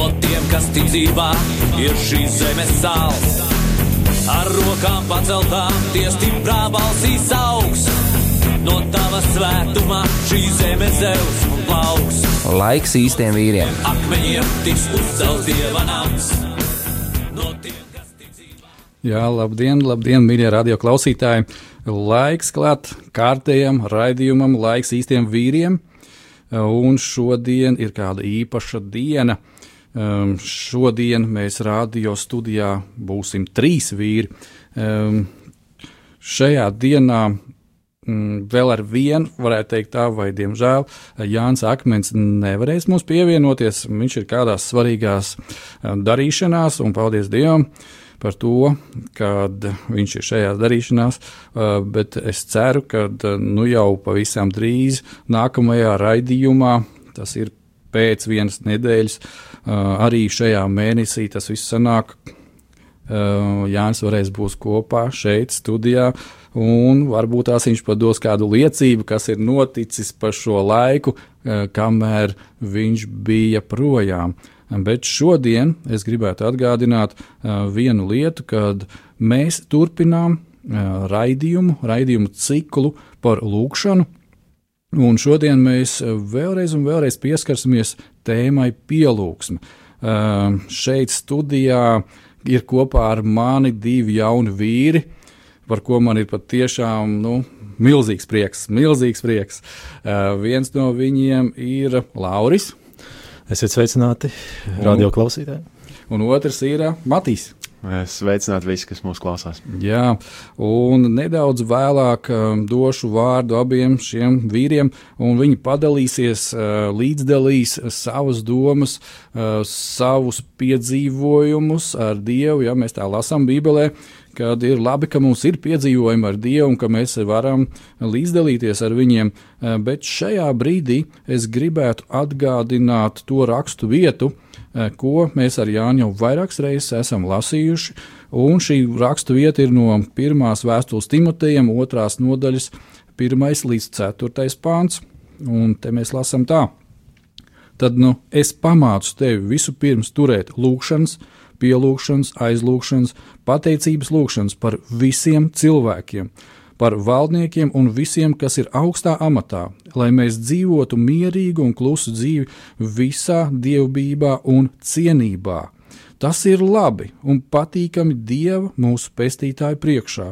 No tiem, kas tic dzīvā, ir šīs zemes sāls. Ar rokām paceltām, tie stiprā balsīs augs. No tava svētumā šī zeme zeus un plauks. Laiks īstiem vīriem. Akmeņiem tiks uzcelts dieva nams. No tiem, kas tic dzīvā. Jā, labdien, labdien, mīļie radio klausītāji! Laiks klāt kārtējam raidījumam, laiks īstiem vīriem. Un šodien ir kāda īpaša diena. Um, šodien mēs radio studijā būsim trīs vīri. Um, šajā dienā mm, vēl ar vienu, varētu teikt, tā, vai diemžēl Jānis Akmens nevarēs mums pievienoties. Viņš ir kādās svarīgās um, darīšanās, un paldies Dievam par to, ka viņš ir šajās darīšanās. Uh, bet es ceru, ka uh, nu jau pavisam drīz nākamajā raidījumā, tas ir pēc vienas nedēļas, uh, arī šajā mēnesī tas viss sanāk. Jānis varēs būt kopā šeit, studijā, un varbūt tās viņš pados kādu liecību, kas ir noticis pa šo laiku, kamēr viņš bija projām. Bet šodien es gribētu atgādināt vienu lietu, kad mēs turpinām raidījumu, raidījumu ciklu par lūkšanu. Un šodien mēs vēlreiz vēlreiz pieskarsimies tēmai pielūgsme. Uh, šeit studijā ir kopā ar mani divi jauni vīri, par ko man ir patiešām nu, milzīgs prieks. Milzīgs prieks. Uh, viens no viņiem ir Lauris. Esiet sveicināti, radio klausītāji. Un otrs ir uh, Matīs. Sveicināt visi, kas mūsu klausās. Jā, un nedaudz vēlāk um, došu vārdu abiem šiem vīriem, un viņi padalīsies, uh, līdzdalīs savas domas, uh, savus piedzīvojumus ar Dievu, ja mēs tā lasām Bībelē, kad ir labi, ka mums ir piedzīvojumi ar Dievu un ka mēs varam līdzdalīties ar viņiem, uh, bet šajā brīdī es gribētu atgādināt to rakstu vietu, Eh, ko mēs ar Jānu jau vairākas reizes esam lasījuši. Un šī rakstu vieta ir no pirmās vēstules Timotejam, otrās nodaļas, 1 līdz 4 pāns. Un te mēs lasām tā. Tad nu, es pamācu tevi vispirms turēt lūgšanas, pielūgšanas, aizlūgšanas, pateicības lūgšanas par visiem cilvēkiem, par valdniekiem un visiem, kas ir augstā amatā, lai mēs dzīvotu mierīgu un klusu dzīvi visā dievbijā un cienībā. Tas ir labi un patīkami Dieva mūsu pestītāju priekšā,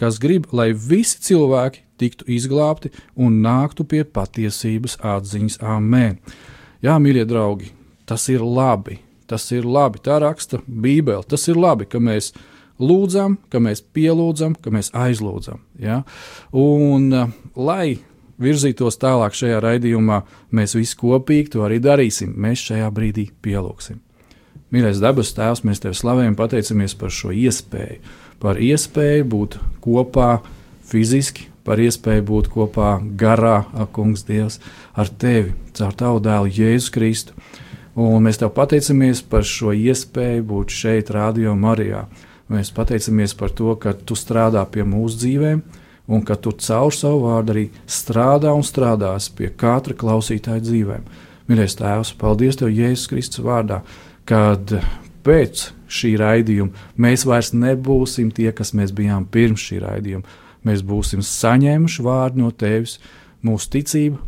kas grib, lai visi cilvēki tiktu izglābti un nāktu pie patiesības atziņas. Āmen! Jā, mīļie draugi, tas ir labi! Tas ir labi, tā raksta Bībele. Tas ir labi, ka mēs lūdzam, ka mēs pielūdzam, ka mēs aizlūdzam. Ja? Un, uh, lai virzītos tālāk šajā raidījumā, mēs visi kopīgi to arī darīsim. Mēs šajā brīdī pielūgsim. Mīļais dabas tēvs, mēs tev slavējam, pateicamies par šo iespēju, par iespēju būt kopā fiziski, par iespēju būt kopā garā, kungs, Dievs, ar tevi, caur tavu dēlu Jēzu Kristu. Un mēs tev pateicamies par šo iespēju būt šeit, Radio Marijā. Mēs pateicamies par to, ka tu strādā pie mūsu dzīvēm, un ka tu caur savu vārdu arī strādā un strādās pie katra klausītāja dzīvēm. Mīļais Tēvs, paldies Tev, Jēzus Kristus vārdā, kad pēc šī raidījuma mēs vairs nebūsim tie, kas mēs bijām pirms šī raidījuma. Mēs būsim saņēmuši vārdu no Tevis, mūsu ticība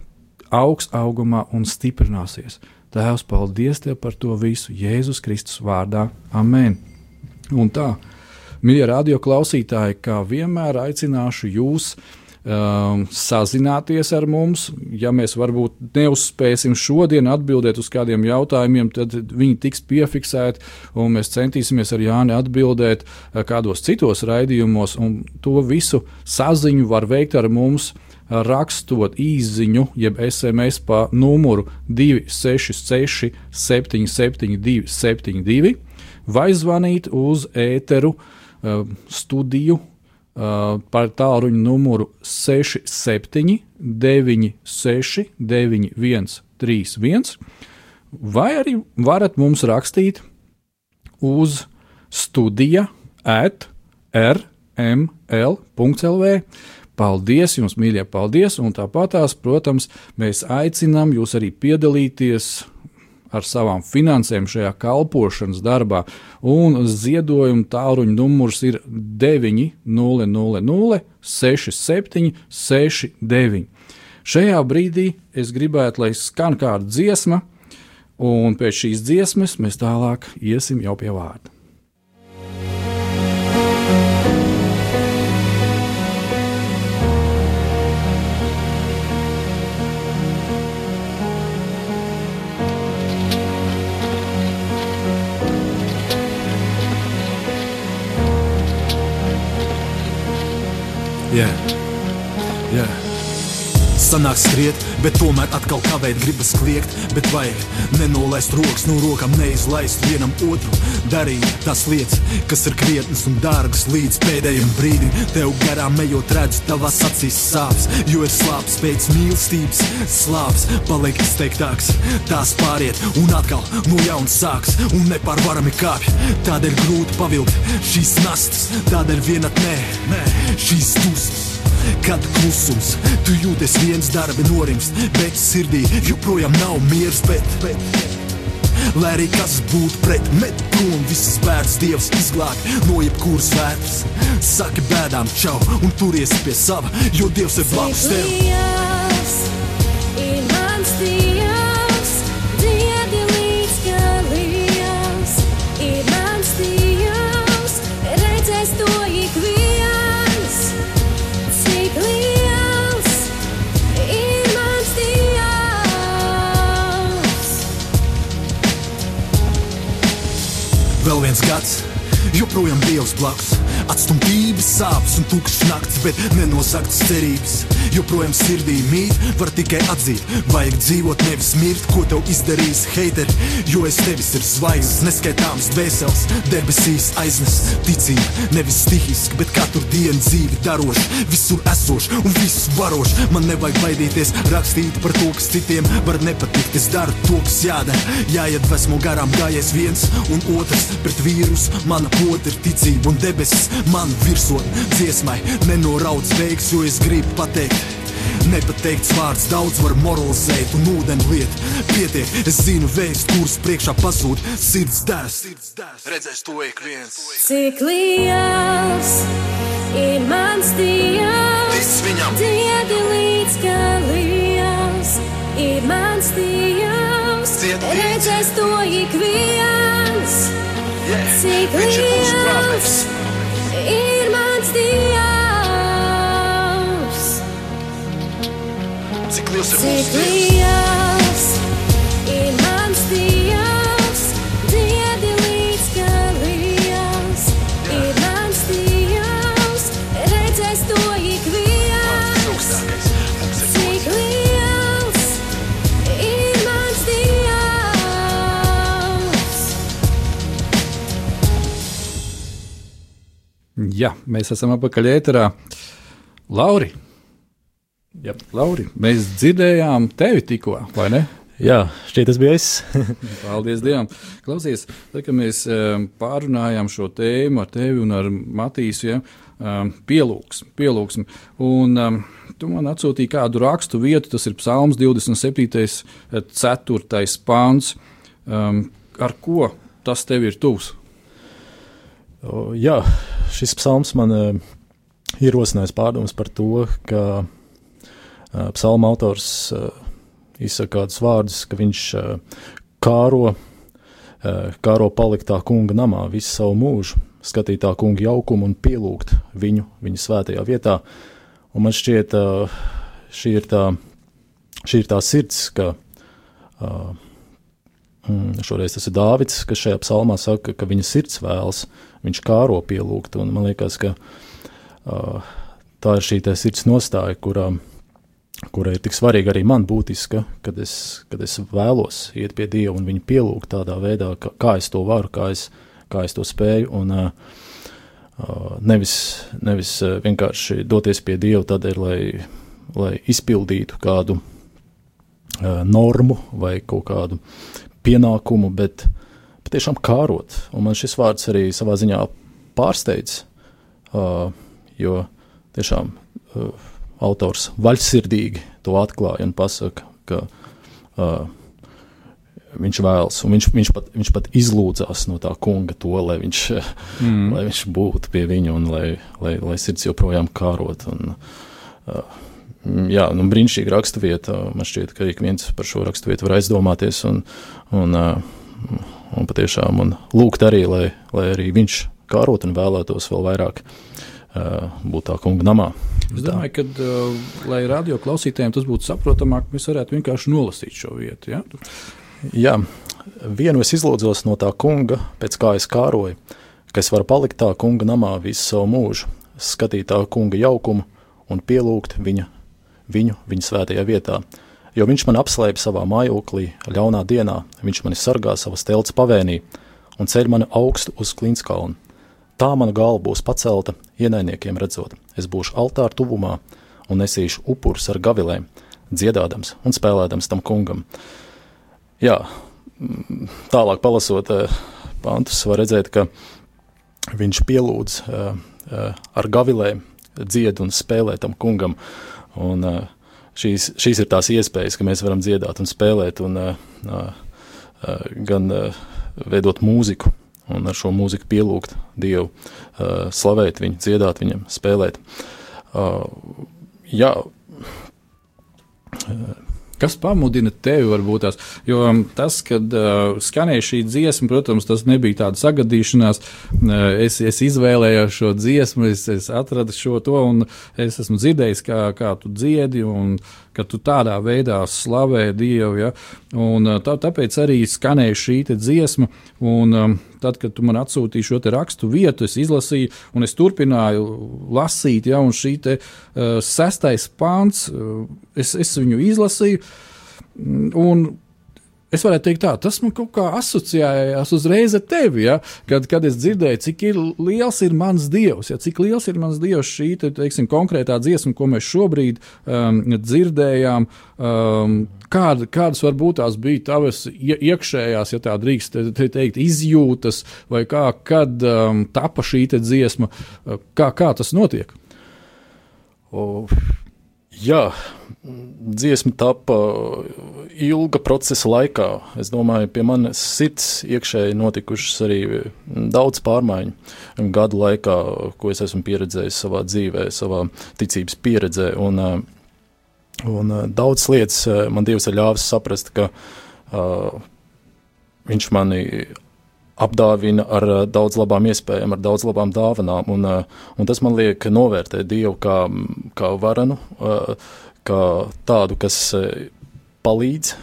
augs augumā un stiprināsies. Tēvs, paldies Tev par to visu Jēzus Kristus vārdā. Amen! Un tā, mīļie radio klausītāji, kā vienmēr aicināšu jūs um, sazināties ar mums. Ja mēs varbūt neuzspēsim šodien atbildēt uz kādiem jautājumiem, tad viņi tiks piefiksēti, un mēs centīsimies ar Jāni atbildēt uh, kādos citos raidījumos, un to visu saziņu var veikt ar mums. Rakstot īsiņu, jeb SMS pa numuru 266, 772, 72 vai zvanīt uz ēteru uh, studiju uh, par tālruņa numuru 67 96 91 31, vai arī varat mums rakstīt uz studija at rml.lv. Paldies jums, mīļie, paldies! Un tāpatās, protams, mēs aicinām jūs arī piedalīties ar savām finansēm šajā kalpošanas darbā. Un ziedojuma tālruņa numurs ir 900 67 69. Šajā brīdī es gribētu, lai skan kāda dziesma, un pēc šīs dziesmas mēs tālāk iesim jau pie vārda. Yeah. Yeah. Sanāk skriet, bet tomēr atkal kavēt, gribas kliegt. Bet vajag nenolaist rokas no rokām, neizlaist vienam otru. Darīt tās lietas, kas ir krietnas un dārgas līdz pēdējiem brīdim. Tev garām ejot, redzu tavās acīs sāpes, jo ir slāpes pēc mīlestības. Slāpes paliek izteiktāks, tās pāriet un atkal no jauna sāks un nepārvarami kāpj. Tādēļ grūti pavilkt šīs nastas, tādēļ vienatnē, nē, šīs dusmas. Kad klusums, tu jūties viens darbi norimst, bet sirdī joprojām nav miers, bet, bet Lai arī kas būtu pret, met prom visas bērns, Dievs izglāb no jebkuras vētras. Saki bēdām čau un turies pie sava, jo Dievs ir blakus tev. Dievs ir mans Dievs, viens gads, joprojām Dievs blakus. Atstumtības sāpes un tukšs nakts, bet nenosaktas cerības. Joprojām sirdī mīt, var tikai atzīt, vajag dzīvot, nevis mirt, ko tev izdarījis heiteri. Jo es tevis ir zvaigznes, neskaitāms dvēseles, debesīs aiznes ticība. Nevis stihiski, bet katru dienu dzīvi daroši, visur esoši un visu varoši. Man nevajag baidīties rakstīt par to, kas citiem var nepatikt. Es daru to, kas jādara, jāiedvesmo garām gājies viens un otrs pret vīrusu. Mana pota ir ticība un debesis man virsot dziesmai. Nenoraudz veiks, jo es gribu pateikt. Nepateikts vārds daudz var moralizēt un ūdeni liet. Pietiek, es zinu vēst, kuras priekšā pazūd sirds dēs. Redzēs to ik viens. Cik liels ir mans Dievs, Tic viņam. dziedi līdz galījās. Ir mans Dievs, redzēs to ik viens. Yeah. Cik Viņš ir mūsu liels Liels ir cik liels ir mans Dievs, dziedi līdz galījās. Ir mans Dievs, redzēs to ik viens. Cik liels ir mans Dievs. Jā, mēs esam apakaļ ēterā. Lauri, Yep. Lauri, mēs dzirdējām tevi tikko, vai ne? Jā, šķiet, tas bija es. Paldies Dievam. Klausies, tad, kad mēs um, pārunājām šo tēmu ar tevi un ar Matīsu, ja, um, pielūgs, pielūgsmi. Un um, tu man atsūtīji kādu rakstu vietu, tas ir Psalms 27. 4. pāns. Um, ar ko tas tev ir tuvs? O, Jā, šis psalms man uh, ierosinājis pārdomas par to, ka psalma autors uh, izsaka kādus vārdus, ka viņš uh, kāro, kāro palikt tā kunga namā visu savu mūžu, skatīt tā kunga jaukumu un pielūgt viņu, viņa svētajā vietā. Un man šķiet, šī ir tā, šī ir tā sirds, ka Mm, Šoreiz tas ir Dāvids, kas šajā psalmā saka, ka viņa sirds vēlas, viņš kāro pielūgt. un Man liekas, ka tā ir šī sirds nostāja, kurā, kura ir tik svarīga arī man būtiska, kad es, kad es vēlos iet pie Dieva un viņu pielūgt tādā veidā, ka, kā es to varu, kā es, kā es to spēju. Un, uh, nevis, nevis vienkārši doties pie Dieva tādēļ, lai, lai izpildītu kādu uh, normu vai kaut kādu pienākumu, bet patiešām kārot. Un man šis vārds arī savā ziņā pārsteidz, uh, jo tiešām uh, autors vaļsirdīgi to atklāja un pasaka, ka uh, viņš vēlas, un viņš, viņš, pat, viņš pat izlūdzās no tā kunga to, lai viņš, mm. lai viņš būtu pie viņa un lai, lai, lai sirds joprojām kārot. Un, uh, jā, nu, brīnišķīga raksturvieta. Man šķiet, ka ik viens par šo raksturvietu var aizdomāties un, un, uh, un patiešām un lūgt arī, lai, lai arī viņš kārot un vēlētos vēl vairāk uh, būt tā kunga namā. Es domāju, ka, uh, lai radio klausītājiem tas būtu saprotamāk, mēs varētu vienkārši nolasīt šo vietu. Ja? Jā, vienu es izlūdzos no tā kunga, pēc kā es kāroju, ka es varu palikt tā kunga namā visu savu mūžu, skatīt tā kunga jaukumu un pielūgt viņa, viņu viņa svētajā vietā. Jo viņš man apslēpj savā mājoklī, ļaunā dienā, viņš mani sargā savas telts pavēnī un ceļ mani augstu uz klinskalnu. Tā mana galva būs pacelta, ienaidniekiem redzot, es būšu altāra tuvumā un nesīšu upurus ar gavilēm, dziedādams un spēlēdams tam kungam. Jā, mm, tālāk palasot uh, pantus, var redzēt, ka viņš pielūdz uh, uh, ar gavilēm, dzied un spēlē tam kungam. Un, šīs, šīs ir tās iespējas, ka mēs varam dziedāt un spēlēt, un gan veidot mūziku, un ar šo mūziku pielūgt Dievu, uh, slavēt viņu, dziedāt viņam, spēlēt. Uh, jā, Kas pamudina tevi, varbūt tās? Jo tas, kad uh, skanēja šī dziesma, protams, tas nebija tāda sagadīšanās. Uh, es, es izvēlējos šo dziesmu, es, es atradu šo to, un es esmu dzirdējis, kā, kā tu dziedi, un ka tu tādā veidā slavē Dievu. Ja? Un, uh, tā, tāpēc arī skanēja šī dziesma. Un, um, tad, kad tu man atsūtīji šo rakstu vietu, es izlasīju, un es turpināju lasīt, ja, šī te, uh, sestais pāns, uh, es, es viņu izlasīju. Un Es varētu teikt, tā, tas man kaut kā asociējās uzreiz ar tevi. Ja? Kad, kad es dzirdēju, cik ir liels ir mans dievs, ja? cik liels ir mans dievs šī te, teiksim, konkrētā dziesma, ko mēs šobrīd um, dzirdējām. Um, kāda, kādas varbūt tās bija tavas iekšējās, ja tā drīkst te, te teikt, izjūtas, vai kā, kad um, tapa šī dziesma, kā, kā tas notiek? O, jā, dziesma tapa ilga procesa laikā. Es domāju, pie manis sirds iekšēji notikušas arī daudz pārmaiņu gadu laikā, ko es esmu pieredzējis savā dzīvē, savā ticības pieredzē. Un, un daudz lietas man Dievs ir ļāvis saprast, ka uh, Viņš mani apdāvina ar daudz labām iespējām, ar daudz labām dāvanām, un, un tas man liek novērtēt Dievu kā, kā varanu, kā tādu, kas palīdz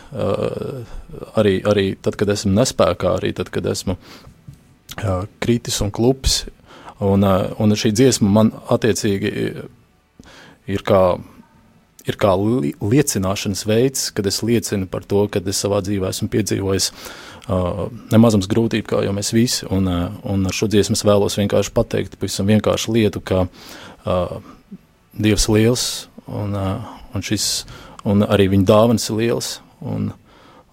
arī, arī tad, kad esmu nespējā, arī tad, kad esmu kritis un klupis. Un, un šī dziesma man attiecīgi ir kā, ir kā liecināšanas veids, kad es liecinu par to, ka es savā dzīvē esmu piedzīvojis uh, nemazums grūtību, kā jau mēs visi. Un, uh, un ar šo dziesmu es vēlos vienkārši pateikt pavisam vienkāršu lietu, ka uh, Dievs liels un, uh, un šis un arī viņa dāvanas ir liels. Un,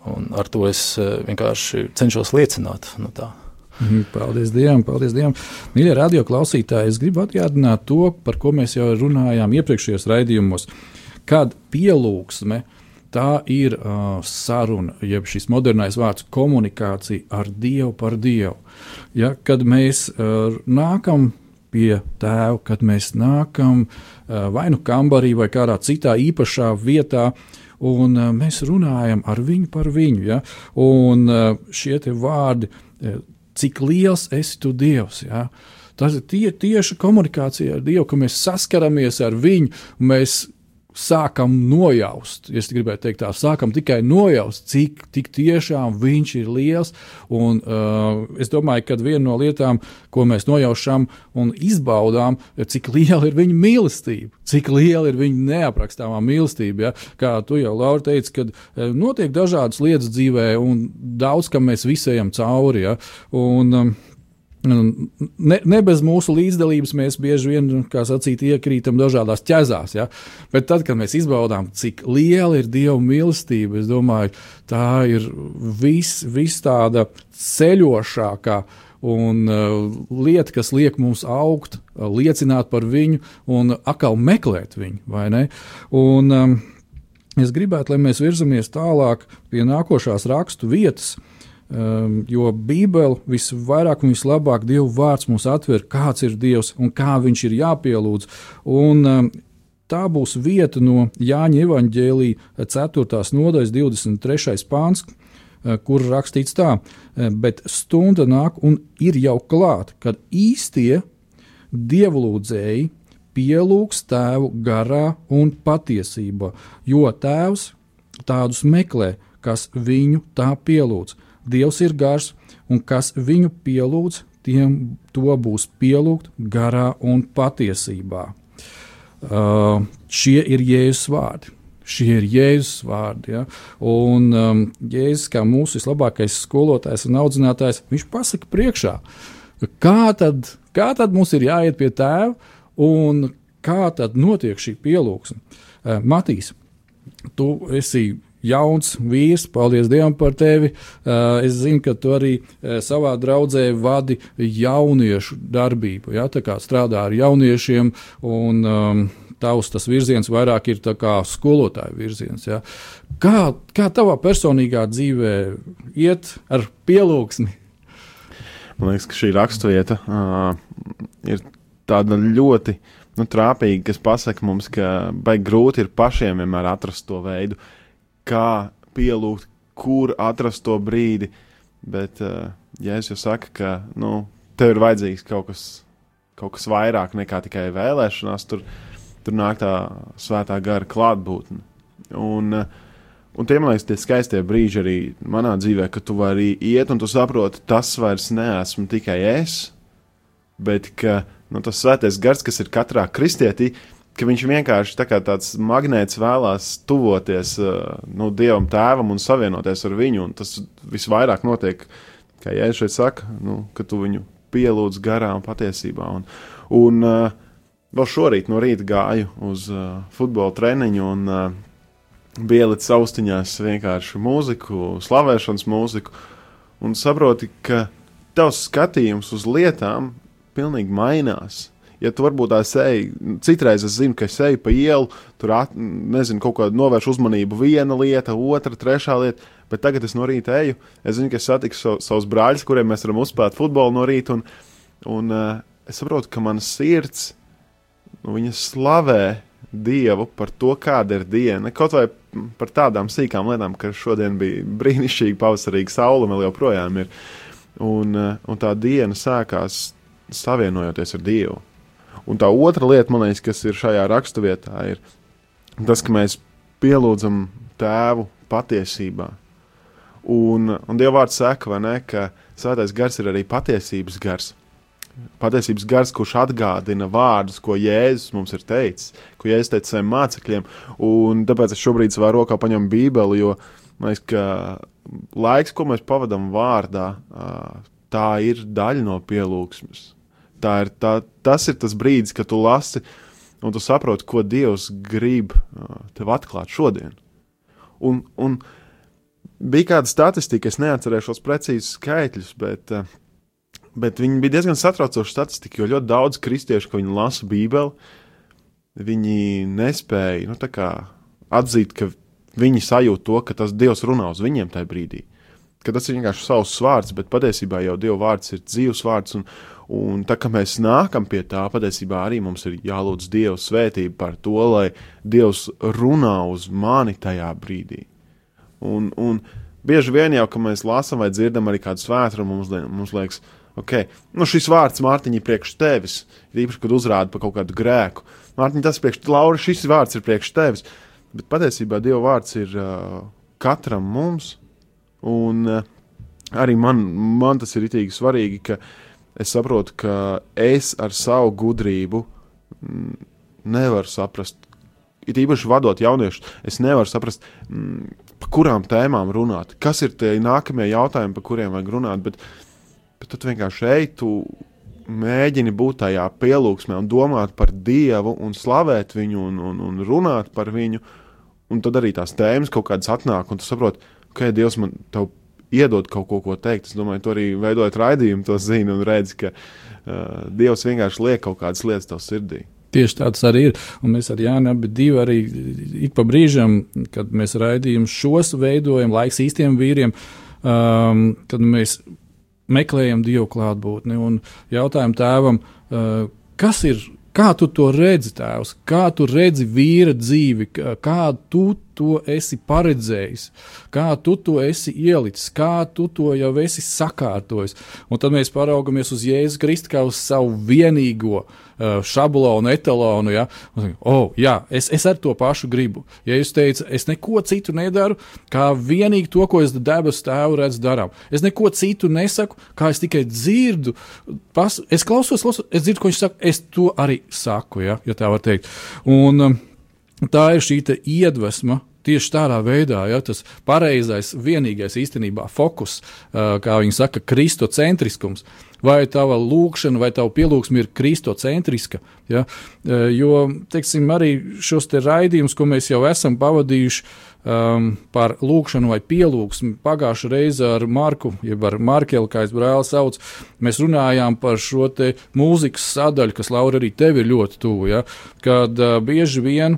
un ar to es eh, vienkārši cenšos liecināt. No tā. Mhm, paldies Dievam, paldies Dievam. Mīļie radio klausītāji, es gribu atgādināt to, par ko mēs jau runājām iepriekšējos raidījumos. Kad pielūgsme, tā ir uh, saruna, jeb šis modernais vārds komunikācija ar Dievu par Dievu. Ja, kad mēs uh, nākam pie tēva, kad mēs nākam uh, vai nu kambarī, vai kādā citā īpašā vietā. Un uh, mēs runājam ar viņu par viņu. Ja? Un uh, šie vārdi, cik liels esi tu Dievs. Ja? Tas ir tie, tieši komunikācija ar Dievu, ka mēs saskaramies ar viņu, mēs sākam nojaust, es gribētu teikt, tā sākam tikai nojaust, cik, tiešām viņš ir liels. Un, uh, es domāju, ka viena no lietām, ko mēs nojaušam un izbaudām, ir, cik liela ir viņa mīlestība, cik liela ir viņa neaprakstāmā mīlestība. Ja? Kā tu jau, Laura, teici, kad uh, notiek dažādas lietas dzīvē, un daudz kam mēs visi ejam cauri. Ja? Un, um, ne, ne bez mūsu līdzdalības mēs bieži vien, kā sacīt, iekrītam dažādās ķezās. Ja? Bet tad, kad mēs izbaudām, cik liela ir Dieva mīlestība, es domāju, tā ir vis, vis tāda ceļošākā un uh, lieta, kas liek mums augt, uh, liecināt par viņu un atkal meklēt viņu? Un, um, es gribētu, lai mēs virzamies tālāk pie nākošās rakstu vietas. Um, jo Bībele visvairāk un vislabāk Dieva vārds mums atver, kāds ir Dievs un kā viņš ir jāpielūdz. Un, um, tā būs vieta no Jāņa Evanģēlīja 4. nodaļas 23. pāns, uh, kur rakstīts tā, uh, bet stunda nāk un ir jau klāta, kad īstie dievlūdzēji pielūgs tēvu garā un patiesībā, jo tēvs tādus meklē, kas viņu tā pielūdz. Dievs ir gars, un kas viņu pielūdz, tiem to būs pielūgt garā un patiesībā. Uh, šie ir Jēzus vārdi. Šie ir Jēzus vārdi. Ja? Un um, Jēzus, kā mūsu vislabākais skolotājs un audzinātājs, viņš pasaka priekšā, kā tad, kā tad mums ir jāiet pie tēva un kā tad notiek šī pielūgsme. Uh, Matīs, tu esi jauns vīrs, paldies Dievam par tevi. Uh, es zinu, ka tu arī uh, savā draudzē vadi jauniešu darbību. Ja? Tā kā strādā ar jauniešiem, un um, tavs tas virziens vairāk ir skolotāja virziens. Ja? Kā, kā tavā personīgā dzīvē iet ar pielūgsmi? Man liekas, ka šī raksturvieta uh, ir tāda ļoti nu, trāpīga, kas pasaka mums, ka baigi grūti ir pašiem vienmēr atrast to veidu, kā pielūgt, kur atrast to brīdi. Bet, uh, ja es jau saku, ka nu, tev ir vajadzīgs kaut kas, kaut kas vairāk nekā tikai vēlēšanās, tur, tur nāk tā svētā gara klātbūtne. Un, uh, Un tie, man liekas, tie skaistie brīži arī manā dzīvē, kad tu vari iet un tu saproti, tas vairs neesmu tikai es, bet ka nu, tas svētais gars, kas ir katrā kristietī, ka viņš vienkārši tā tāds magnēts vēlās tuvoties uh, nu, Dievam, Tēvam un savienoties ar viņu. Un tas visvairāk notiek, kā jau šeit saka, nu, ka tu viņu pielūdz garā un patiesībā. Un, un uh, vēl šorīt no rīta gāju uz uh, futbola treniņu un uh, ielicis austiņās vienkārši mūziku, slavēšanas mūziku, un saproti, ka tavs skatījums uz lietām pilnīgi mainās. Ja tu varbūt tā seji, citreiz es zinu, ka es eju pa ielu, tur at, nezinu, kaut kāda novērš uzmanību viena lieta, otra, trešā lieta, bet tagad es no rīta eju. Es zinu, ka es satiku sav, savus brāļus, kuriem mēs varam uzspēlēt futbolu no rīta, un, un uh, es saprotu, ka mana sirds, nu, viņa slavē Dievu par to, kāda ir diena. Kaut vai par tādām sīkām lietām, ka šodien bija brīnišķīga pavasarīga saule, vēl joprojām ir. Un, eh, un tā diena sākās savienojoties ar Dievu. Un tā otra lieta, man liekas, kas ir šajā raksturvietā, ir tas, ka mēs pielūdzam tēvu patiesībā. Un, un Dieva vārds saka, ne, ka svētais gars ir arī patiesības gars patiesības gars, kurš atgādina vārdus, ko Jēzus mums ir teicis, ko Jēzus teica saviem mācekļiem. Un tāpēc es šobrīd savā rokā paņemu Bībeli, jo liekas, ka laiks, ko mēs pavadām vārdā, tā ir daļa no pielūgsmes. Tā ir, tā, tas ir tas brīdis, kad tu lasi un tu saproti, ko Dievs grib tev atklāt šodien. Un, un bija kāda statistika, es neatcerēšos precīzi skaitļus, bet uh, Bet viņi bija diezgan satraucoši statistika, jo ļoti daudz kristiešu, ko viņi lasa Bībeli, viņi nespēja nu, atzīt, ka viņi sajūt to, ka tas Dievs runā uz viņiem tajā brīdī. Ka tas ir vienkārši savs vārds, bet patiesībā jau Dieva vārds ir dzīves vārds. Un, un tā kā mēs nākam pie tā, patiesībā arī mums ir jālūdz Dieva svētība par to, lai Dievs runā uz mani tajā brīdī. Un, un bieži vien jau, kad mēs lasām vai dzirdam arī kādu svētrumu, mums, mums liekas, ka Okay. Nu, šis vārds Mārtiņa ir priekš tevis. Īpaši, kad uzrāda par kaut kādu grēku. Mārtiņa, tas priekš Laura, šis vārds ir priekš tevis. Bet patiesībā Dieva vārds ir uh, katram mums. Un uh, arī man, man tas ir itīgi svarīgi, ka es saprotu, ka es ar savu gudrību mm, nevaru saprast. Ir īpaši vadot jauniešus, es nevaru saprast, mm, par kurām tēmām runāt, kas ir tie nākamie jautājumi, par kuriem vajag runāt. Bet, Bet tad vienkārši ej, tu mēģini būt tajā pielūgsmē un domāt par Dievu un slavēt viņu un, un, un runāt par viņu. Un tad arī tās tēmas kaut kādas atnāk, un tu saproti, ka ja Dievs man tev iedod kaut ko, ko teikt. Es domāju, tu arī veidojot raidījumu, to zini un redzi, ka uh, Dievs vienkārši liek kaut kādas lietas tev sirdī. Tieši tāds arī ir. Un mēs ar Jānu abi divi arī ik pa brīžam, kad mēs raidījumus šos veidojam, laiks īstiem vīriem, um, kad mēs meklējam dievu klātbūtni un jautājam tēvam, uh, kas ir. Kā tu to redzi, tēvs? Kā tu redzi vīra dzīvi, kā- tu to esi paredzējis, kā tu to esi ielicis, kā tu to jau esi sakārtojis. Un tad mēs paraugamies uz Jēzu Kristu kā uz savu vienīgo uh, šablonu, etalonu. Ja? Un Oh, jā, es, es ar to pašu gribu. Ja jūs teicat, es neko citu nedaru, kā vienīgi to, ko es debesu tēvu redzu darām. Es neko citu nesaku, kā es tikai dzirdu. Pas, es klausos, klausos, es dzirdu, ko viņš saka, es to arī saku, ja, ja tā var teikt. Un, um, tā ir šī iedvesma. Tieši tādā veidā, ja tas pareizais, vienīgais īstenībā fokus, kā viņi saka, kristocentriskums. Vai tava lūkšana, vai tava pielūgsme ir kristocentriska. Ja? Jo, teiksim, arī šos te raidījumus, ko mēs jau esam pavadījuši um, par lūkšanu vai pielūgsmi, pagājušā reize ar Marku, jeb ar Markelu, kā es brāli sauc, mēs runājām par šo te mūzikas sadaļu, kas, Laura, arī tev ir ļoti tuvu. Ja? Kad uh, bieži vien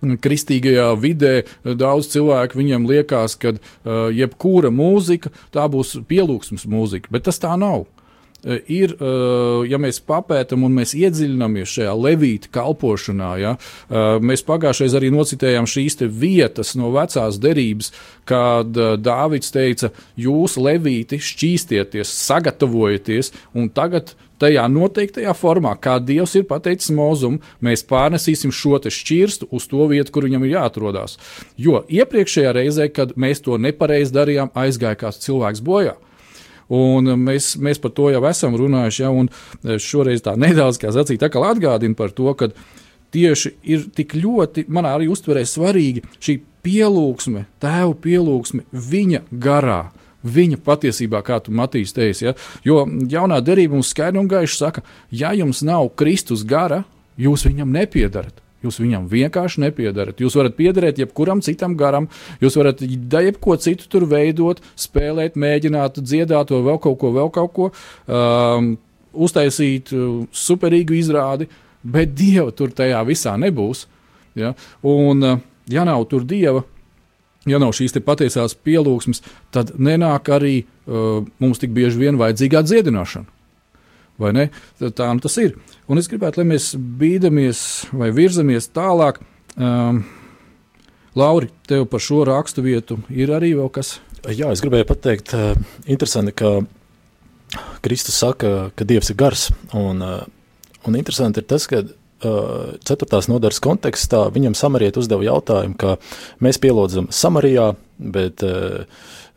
kristīgajā vidē daudz cilvēku viņiem liekas, ka uh, jebkura mūzika tā būs pielūgsmes mūzika, bet tas tā nav. Uh, Ir, uh, ja mēs papētām un mēs iedziļināmies šajā levīta kalpošanā, ja, uh, mēs pagājušajā arī nocitējām šīs vietas no vecās derības, kad uh, Dāvids teica, jūs levīti šķīstieties, sagatavojieties, un tagad tajā noteiktajā formā, kā Dievs ir pateicis mūzum, mēs pārnesīsim šo šķirstu uz to vietu, kur viņam ir jāatrodas. Jo iepriekšējā reizē, kad mēs to nepareizi darījām, aizgāja kāds cilvēks bojā. Un mēs, mēs par to jau esam runājuši, ja, un šoreiz tā nedaudz, kā sacīt, kā atgādina par to, ka tieši ir tik ļoti, manā arī uztverē svarīgi šī pielūgsme, tēva pielūgsme viņa garā. Viņa patiesībā, kā tu Matīs teici, ja? jo jaunā derība mums skaidri un gaiši saka, ja jums nav Kristus gara, jūs viņam nepiedarat. Jūs viņam vienkārši nepiedarat. Jūs varat piederēt jebkuram citam garam, jūs varat da jebko citu tur veidot, spēlēt, mēģināt dziedāt, vēl kaut ko, vēl kaut ko, um, uztaisīt uh, superīgu izrādi, bet dieva tur tajā visā nebūs. Ja? Un, uh, ja nav tur dieva, ja nav šīs patiesās pielūgsmes, tad nenāk arī uh, mums tik bieži vien vajadzīgā dziedināšana. Vai ne? Tā nu tas ir. Un es gribētu, lai mēs bīdamies vai virzamies tālāk. Um, Lauri, tev par šo rakstu vietu ir arī vēl kas? Jā, es gribēju pateikt, uh, interesanti, ka Kristus saka, ka Dievs ir gars. Un, uh, un interesanti ir tas, ka 4. nodaļas kontekstā viņam samarieti uzdeva jautājumu, ka mēs pielūdzam Samarijā, bet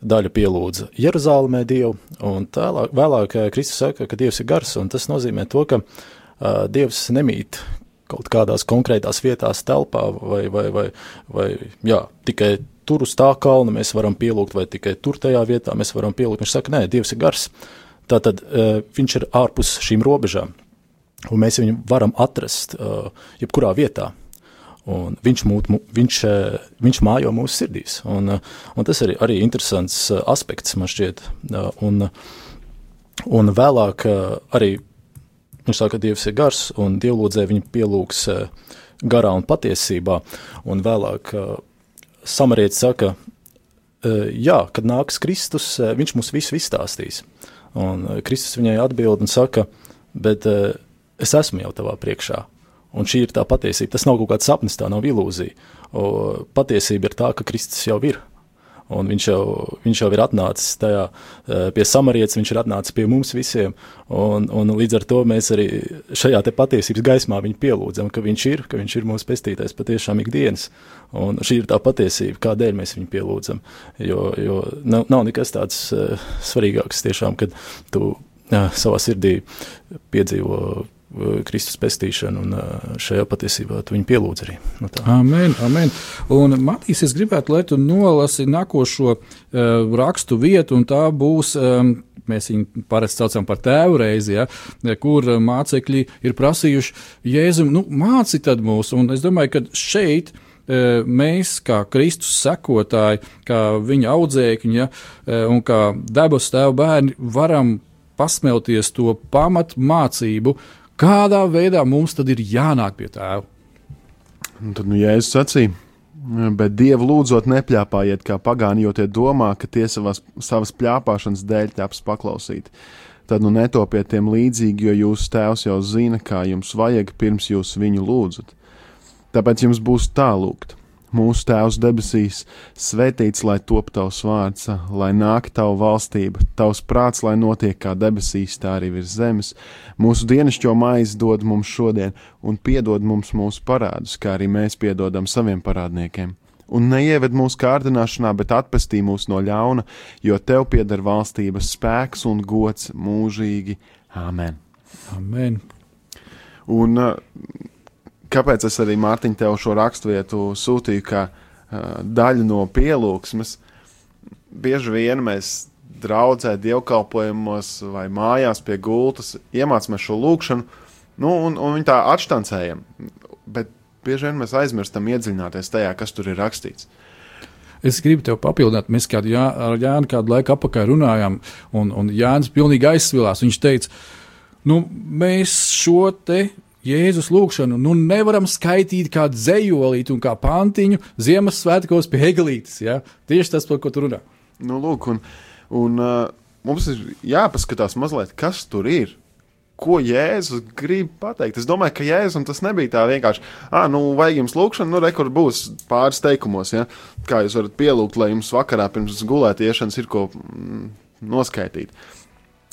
daļa pielūdza Jeruzalemē Dievu, un tālāk, vēlāk Kristus saka, ka Dievs ir gars, un tas nozīmē to, ka Dievs nemīt kaut kādās konkrētās vietās telpā, vai, vai, vai, vai jā, tikai tur uz tā kalna mēs varam pielūgt, vai tikai tur tajā vietā mēs varam pielūgt. Viņš saka, nē, Dievs ir gars. Tātad viņš ir ārpus šīm robežām, un mēs viņu varam atrast uh, jebkurā vietā. Un viņš, mūt, viņš, uh, viņš mājo mūsu sirdīs. Un, uh, un tas ir arī interesants uh, aspekts, man šķiet. Un, un vēlāk arī viņš saka, ka Dievs ir gars, un dievlūdzē viņu pielūgs garā un patiesībā. Un vēlāk samarietis saka, jā, kad nāks Kristus, viņš mums visu izstāstīs. Un Kristus viņai atbild un saka, bet uh, es esmu jau tavā priekšā. Un šī ir tā patiesība. Tas nav kaut kāds sapnis, tā nav ilūzija. O, patiesība ir tā, ka Kristus jau ir. Un viņš jau, viņš jau ir atnācis tajā, eh, pie samarietes, viņš ir atnācis pie mums visiem. Un, un līdz ar to mēs arī šajā patiesības gaismā viņu pielūdzam, ka viņš ir, ka viņš ir mūsu pestītājs patiešām ikdienas. Un šī ir tā patiesība, kādēļ mēs viņu pielūdzam. Jo, jo nav, nav nekas tāds uh, svarīgāks tiešām, kad tu uh, savā sirdī piedzīvo Kristus pestīšanu, un uh, šajā patiesībā tu viņu pielūdz arī. Nu, tā. Amen, amen. Un, Matīs, es gribētu, lai tu nolasi nākošo uh, rakstu vietu, un tā būs um, mēs viņu parasti saucam par tēvu reizi, ja, kur uh, mācekļi ir prasījuši Jēzum, nu, māci tad mūs. Un es domāju, ka šeit uh, mēs, kā Kristus sekotāji, kā viņa audzēkņi ja, uh, un kā debesu tēva bērni, varam pasmelties to pamat mācību, kādā veidā mums tad ir jānāk pie tēva. Un tad, nu, Jēzus sacīja, bet Dievu lūdzot, nepļāpājiet kā pagāni, jo tie domā, ka tie savas, savas pļāpāšanas dēļ taps paklausīti. Tad nu netopiet tiem līdzīgi, jo jūsu tēvs jau zina, kā jums vajag, pirms jūs viņu lūdzat. Tāpēc jums būs tā lūgt. Mūsu Tēvs debesīs, svētīts lai top tavs vārds, lai nāk tava valstība, tavs prāts, lai notiek kā debesīs, tā arī virs zemes. Mūsu dienascho maizi dod mums šodien, un piedod mums mūsu parādus, kā arī mēs piedodam saviem parādniekiem. Un neieved mūsu kārdināšanā, bet atpestī mūs no ļauna, jo tev pieder valstības spēks un gods mūžīgi. Āmen! Amen. Un uh, kāpēc es arī Mārtiņu tev šo raksturvietu sūtīju, kā uh, daļu no pielūgsmes? Bieži vien mēs draudzē, dievkalpojumos vai mājās pie gultas iemācāmies šo lūkšanu, nu, un, un viņi tā atštancējam. Bet bieži vien mēs aizmirstam iedziļināties tajā, kas tur ir rakstīts. Es gribu te papildināt, mēs kādu Jā, ar Jānu kādu laiku atpakaļ runājām, un, un Jānis pilnīgi aizsvilās. Viņš teica, nu, mēs šo te Jēzus lūgšanu nu, nevaram skaitīt kā dzējolīti un kā pantiņu Ziemassvētkos pie Hegelītes. Ja? Tieši tas, par ko tu runā. Nu, lūk, un, un uh, mums ir jāpaskatās mazliet, kas tur ir. Ko Jēzus grib pateikt? Es domāju, ka Jēzus tas nebija tā vienkārši. Ah, nu, vajag jums lūkšana, nu, rekur būs pāris teikumos, ja? kā jūs varat pielūgt, lai jums vakarā pirms gulētiešanas ir ko mm, noskaidrot.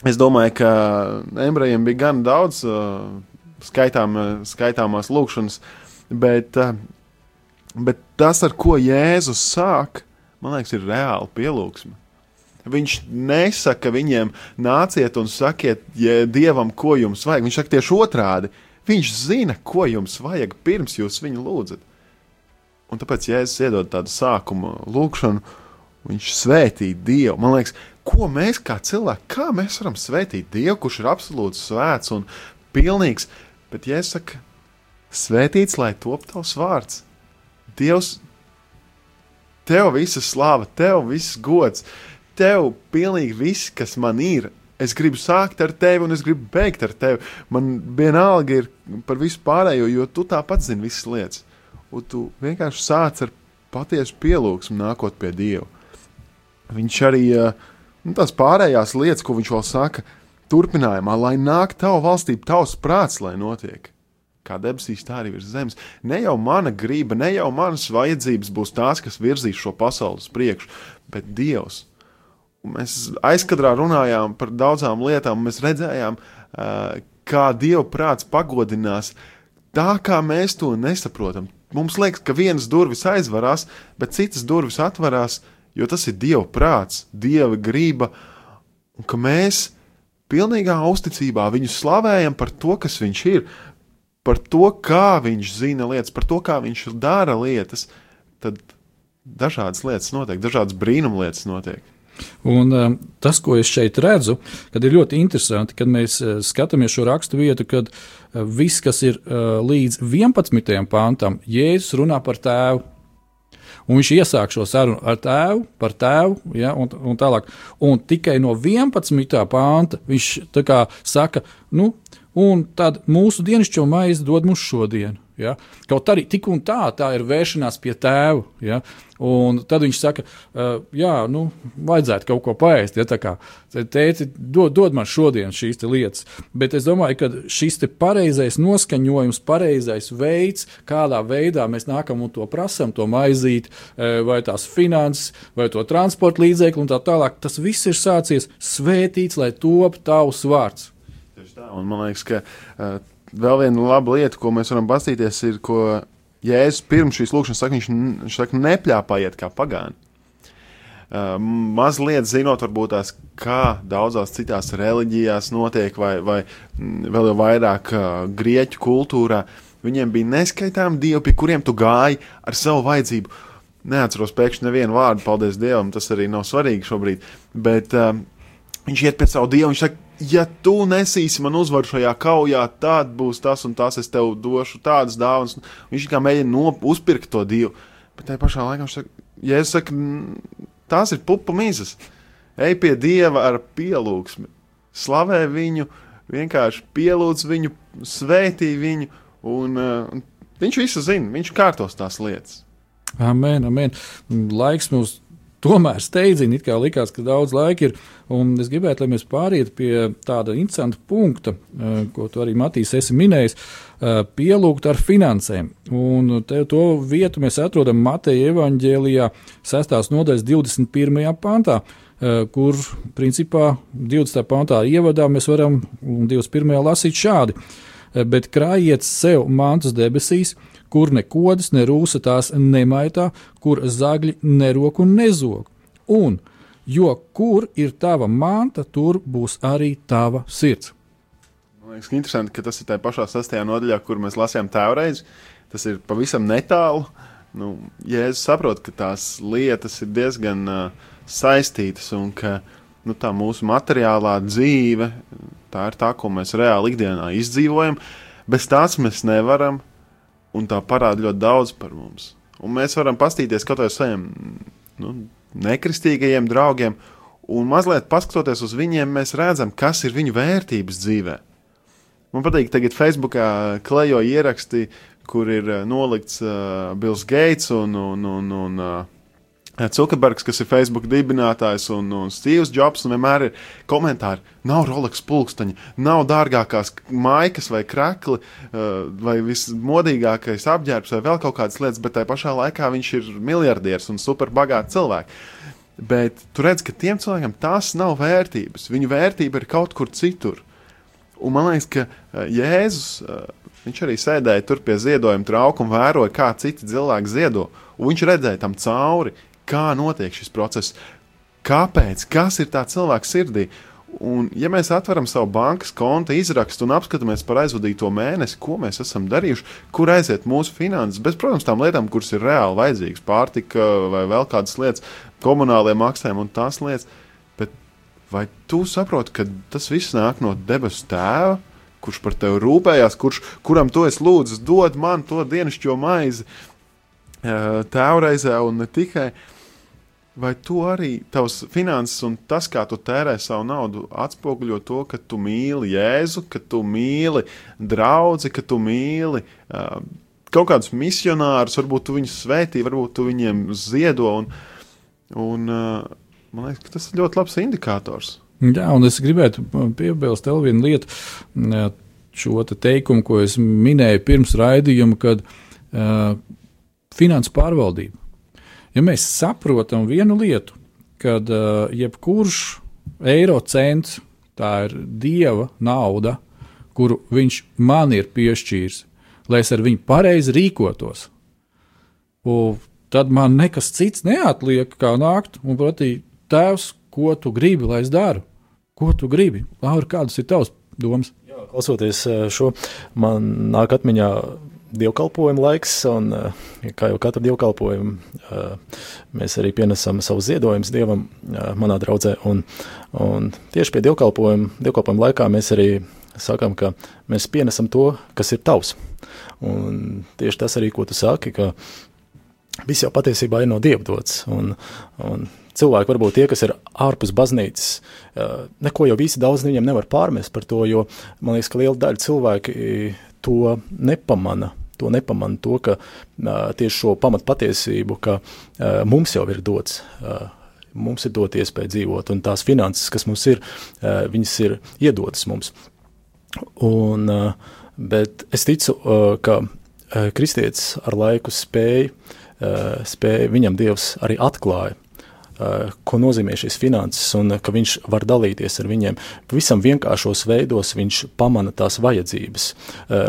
Es domāju, ka ebrejiem bija gan daudz uh, skaitām, skaitāmās lūkšanas, bet, uh, bet tas, ar ko Jēzus sāk, man liekas, ir reāli pielūgsme. Viņš nesaka viņiem, nāciet un sakiet ja dievam, ko jums vajag. Viņš saka tieši otrādi. Viņš zina, ko jums vajag, pirms jūs viņu lūdzat. Un tāpēc Jēzus iedod tādu sākuma lūkšanu, viņš svētī Dievu. Man liekas, ko mēs kā cilvēki, kā mēs varam svētīt Dievu, kurš ir absolūti svēts un pilnīgs. Bet Jēzus saka, svētīts, lai top tavs vārds. Dievs, tev visa slāva, tev viss gods, tev pilnīgi viss, kas man ir. Es gribu sākt ar tevi, un es gribu beigt ar tevi. Man vienalga ir par visu pārējo, jo tu tāpat zini visas lietas. Un tu vienkārši sāc ar patiesu pielūgsmu, nākot pie Dieva. Viņš arī eh, nu, tās pārējās lietas, ko viņš vēl saka, turpinājumā, lai nāk tava valstība, tavs prāts, lai notiek. Kā debesīs, tā arī virs zemes. Ne jau mana griba, ne jau manas vajadzības būs tās, kas virzīs šo pasauli uz priekšu, bet Dievs. Mēs aizkadrā runājām par daudzām lietām, mēs redzējām, kā Dieva prāts pagodinās tā, kā mēs to nesaprotam. Mums liekas, ka vienas durvis aizvarās, bet citas durvis atverās, jo tas ir Dieva prāts, Dieva griba, un ka mēs pilnīgā uzticībā viņu slavējam par to, kas viņš ir, par to, kā viņš zina lietas, par to, kā viņš dara lietas, tad dažādas lietas notiek, dažādas brīnumlietas notiek. Un, um, tas, ko es šeit redzu, kad ir ļoti interesanti, kad mēs uh, skatāmies šo rakstu vietu, kad uh, viss, kas ir uh, līdz 11. pantam, Jēzus runā par tēvu. Un viņš iesāk šo sarunu ar tēvu, par tēvu, ja, un, un tālāk. Un tikai no 11. pānta viņš kā saka, nu, un tad mūsu dienascho maizi dod mums šodien. Ja? Kaut arī tik un tā, tā ir vēršanās pie tēva. Ja? Un tad viņš saka, uh, jā, nu, vajadzētu kaut ko paēst. Ja? Tā kā tēti, dod, dod man šodien šīs lietas. Bet es domāju, ka šis pareizais noskaņojums, pareizais veids, kādā veidā mēs nākam un to prasām, to maizīt, vai tās finanses, vai to transporta līdzekli un tā tālāk, tas viss ir sācies svētīts, lai top tavs vārds. Tieši tā, un man liekas, ka uh, vēl viena laba lieta, ko mēs varam pastīties, ir, ko Jēzus pirms šīs lūkšanas saka, viņš, viņš saka, nepļāpājiet kā pagāni. Uh, mazliet zinot, varbūt tās, kā daudzās citās reliģijās notiek, vai, vai vēl vairāk uh, grieķu kultūrā, viņiem bija neskaitāmi dievi, pie kuriem tu gāji ar savu vajadzību. Neatceros pēkšņi nevienu vārdu, paldies Dievam, tas arī nav svarīgi šobrīd. Bet uh, viņš iet pie savu dievu, viņš saka, ja tu nesīsi man uzvaru šajā kaujā, tad būs tas un tas, es tev došu tādas dāvanas. Viņš kā mēģina no, uzpirkt to dievu. Bet tajā pašā laikā viņš saka, ja es saku, "Mm, tās ir pupu mizas. Ej pie dieva ar pielūgsmi, slavē viņu, vienkārši pielūdz viņu, svētī viņu, un uh, un viņš visu zina, viņš kārtos tās lietas. Amen, amen. Laiks mums tomēr steidzina, it kā likās, ka daudz laika ir. Un es gribētu, lai mēs pārietu pie tāda interesanta punkta, eh, ko tu arī Matīs esi minējis, eh, pielūgt ar finansēm. Un te, to vietu mēs atrodam Mateja evaņģēlijā 6. nodaļas 21. pantā, eh, kur principā 20. pantā ievadā mēs varam un 21. lasīt šādi. Bet krājiet sev mantus debesīs, kur ne kodas, ne rūsa tās nemaitā, kur zagļi nerok un nezog. Un, jo kur ir tava manta, tur būs arī tava sirds. Man liekas, ka interesanti, ka tas ir tajā pašā sastajā nodaļā, kur mēs lasījām tēvreiz. Tas ir pavisam netālu. Nu, ja es saprotu, ka tās lietas ir diezgan uh, saistītas un ka nu, tā mūsu materiālā dzīve, tā ir tā, ko mēs reāli ikdienā izdzīvojam, bez tās mēs nevaram, un tā parāda ļoti daudz par mums. Un mēs varam paskatīties kaut uz saviem nu, nekristīgajiem draugiem, un mazliet paskatoties uz viņiem, mēs redzam, kas ir viņu vērtības dzīvēm. Man patīk, tagad Facebookā klejo ieraksti, kur ir uh, nolikts uh, Bills Gates un, un, un, un uh, Zuckerbergs, kas ir Facebook dibinātājs, un, un Steve's Jobs. Un vienmēr ir komentāri, nav Rolex pulksteņa, nav dārgākās maikas vai krekli, uh, vai vismodīgākais apģērbs, vai vēl kaut kādas lietas, bet tajā pašā laikā viņš ir miljardieris un superbagāts cilvēks. Bet tu redz, ka tiem cilvēkiem tas nav vērtības. Viņu vērtība ir kaut kur citur. Un man liekas, ka uh, Jēzus, uh, viņš arī sēdēja tur pie ziedojuma trauka un vēroja, kā citi cilvēki ziedo. Un viņš redzēja tam cauri, kā notiek šis process, kāpēc, kas ir tā cilvēka sirdī. Un, ja mēs atveram savu bankas konta izrakstu un apskatāmies par aizvadīto mēnesi, ko mēs esam darījuši, kur aiziet mūsu finanses, bez, protams, tām lietām, kuras ir reāli vajadzīgas, pārtika vai vēl kādas lietas, komunālie maksājumi un tās lietas, bet vai tu saproti, ka tas viss nāk no debesu tēva, kurš par tevi rūpējās, kurš, kuram to es lūdzu, dod man to dienascho maizi eh, tēvreizē un ne tikai. Vai tu arī tavs finanses un tas, kā tu tērē savu naudu, atspoguļo to, ka tu mīli Jēzu, ka tu mīli draugu, ka tu mīli uh, kaut kādus misionārus, varbūt tu viņus svētī, varbūt tu viņiem ziedo. Un, un, uh, man liekas, ka tas ir ļoti labs indikators. Jā, un es gribētu piebilst vēl vienu lietu, jā, šo te teikumu, ko es minēju pirms raidījuma, kad uh, finanses pārvaldība. Ja mēs saprotam vienu lietu, kad uh, jebkurš eiro cents, tā ir dieva nauda, kuru viņš man ir piešķīris, lai es ar viņu pareizi rīkotos, un tad man nekas cits neatliek, kā nākt un prasīt, tēvs, ko tu gribi, lai es daru? Ko tu gribi? Laura, kādas ir tavas domas? Klausoties eh, šo, man nāk atmiņā dievkalpojuma laiks, un eh, kā jau katru dievkalpojumu, eh, mēs arī pienesam savu ziedojumus dievam manā draudzē. Un, un tieši pie dievkalpojuma, dievkalpojuma laikā mēs arī sakām, ka mēs pienesam to, kas ir tavs. Un tieši tas arī, ko tu saki, ka viss jau patiesībā ir no dieva dots. Un, un cilvēki, varbūt tie, kas ir ārpus baznīcas, neko jau visi daudz viņiem nevar pārmest par to, jo man liekas, ka liela daļa cilvēki to nepamana. To nepamana to, ka tieši šo pamatpatiesību, ka mums jau ir dots mums ir dot iespēju dzīvot, un tās finanses, kas mums ir, viņas ir iedotas mums. Un, bet es ticu, ka kristietis ar laiku spēja, spēja viņam Dievs arī atklāja, ko nozīmē šīs finanses, un ka viņš var dalīties ar viņiem. Pavisam vienkāršos veidos viņš pamana tās vajadzības.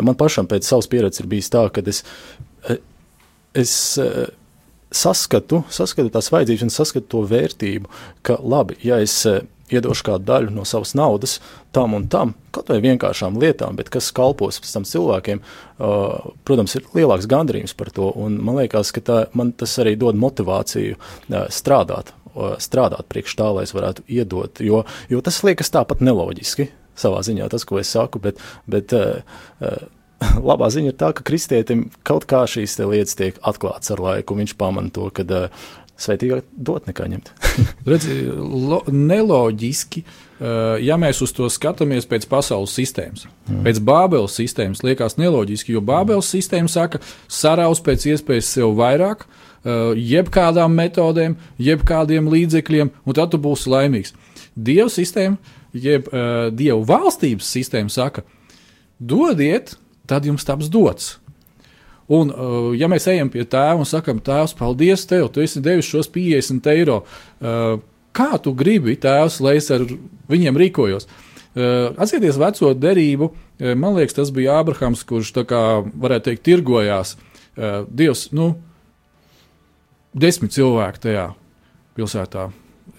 Man pašam pēc savas pieredzes ir bijis tā, ka es, es saskatu, saskatu tās vajadzības un saskatu to vērtību, ka labi, ja es iedošu kādu daļu no savas naudas tam un tam, kaut vai vienkāršām lietām, bet kas kalpos pēc tam cilvēkiem, uh, protams, ir lielāks gandarījums par to. Un man liekas, ka tā, man tas arī dod motivāciju uh, strādāt, uh, strādāt priekš tā, lai es varētu iedot, jo, jo tas liekas tāpat neloģiski savā ziņā, tas, ko es saku, bet, bet uh, uh, labā ziņa ir tā, ka kristietim kaut kā šīs lietas tiek atklātas ar laiku, viņš pamana to, ka uh, sveitīgāk dot nekā ņemt. Redzi, lo, neloģiski, uh, ja mēs uz to skatāmies pēc pasaules sistēmas. Mm. Pēc Bābeles sistēmas liekas neloģiski, jo Bābeles sistēma saka, saraus pēc iespējas sev vairāk, uh, jebkādām metodēm, jebkādiem līdzekļiem, un tad tu būsi laimīgs. Dieva sistēma, jeb uh, Dieva valstības sistēma saka, dodiet, tad jums taps dots. Un, uh, ja mēs ejam pie tēva un sakam, tēvs, paldies tev, tu esi devis šos 50 eiro, uh, kā tu gribi, tēvs, lai es ar viņiem rīkojos? Uh, Atcerieties veco derību, man liekas, tas bija Ābrahams, kurš tā kā varētu teikt, tirgojās. Dievs, nu, desmit cilvēki tajā pilsētā.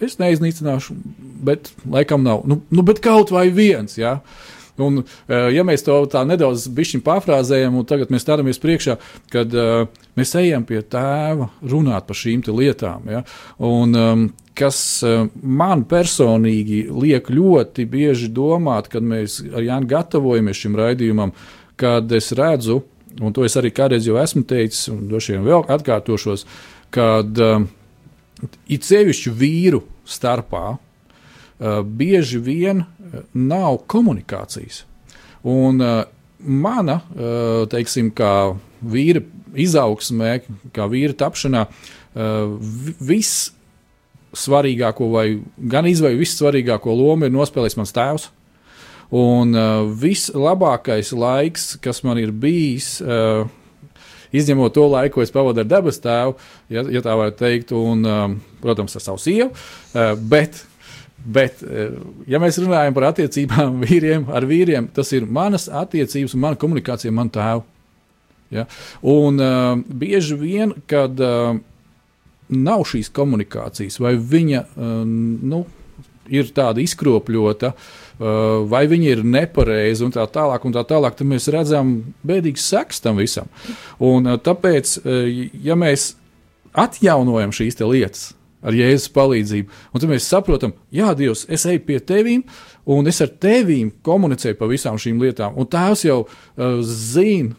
Es neiznīcināšu, bet laikam nav. Nu, nu bet kaut vai viens, jā. Ja? Un, eh, ja mēs to tā nedaudz pārfrāzējam, un tagad mēs stāvamies priekšā, kad uh, mēs ejam pie tēva runāt par šīm lietām, ja? un, um, kas uh, man personīgi liek ļoti bieži domāt, kad mēs ar Jānu gatavojamies šim raidījumam, kad es redzu, un to es arī kādreiz jau esmu teicis, un droši vien vēl atkārtošos, kad um, it sevišķu vīru starpā uh, bieži vien nav komunikācijas. Un uh, mana, uh, teiksim, kā vīra izaugsmē, kā vīra tapšanā, uh, viss svarīgāko, vai gan izvēle, vissvarīgāko lomu ir nospēlējis mans tēvs. Un uh, vislabākais laiks, kas man ir bijis, uh, izņemot to laiku, ko es pavadu ar dabas tēvu, ja, ja tā varētu teikt, un, um, protams, ar savu sievu, uh, bet Bet, eh, ja mēs runājam par attiecībām vīriem ar vīriem, tas ir manas attiecības un mana komunikācija ar manu tēvu. Ja? Un uh, bieži vien, kad uh, nav šīs komunikācijas, vai viņa uh, nu, ir tāda izkropļota, uh, vai viņa ir nepareiza un tā tālāk, un tā tālāk, tad mēs redzam bēdīgas sekas tam visam. Un, uh, tāpēc, uh, ja mēs atjaunojam šīs lietas, ar Jēzus palīdzību. Un tad mēs saprotam, Jā, Dievs, es eju pie tevis, un es ar tevīm komunicēju par visām šīm lietām. Un Tēvs jau uh, zina,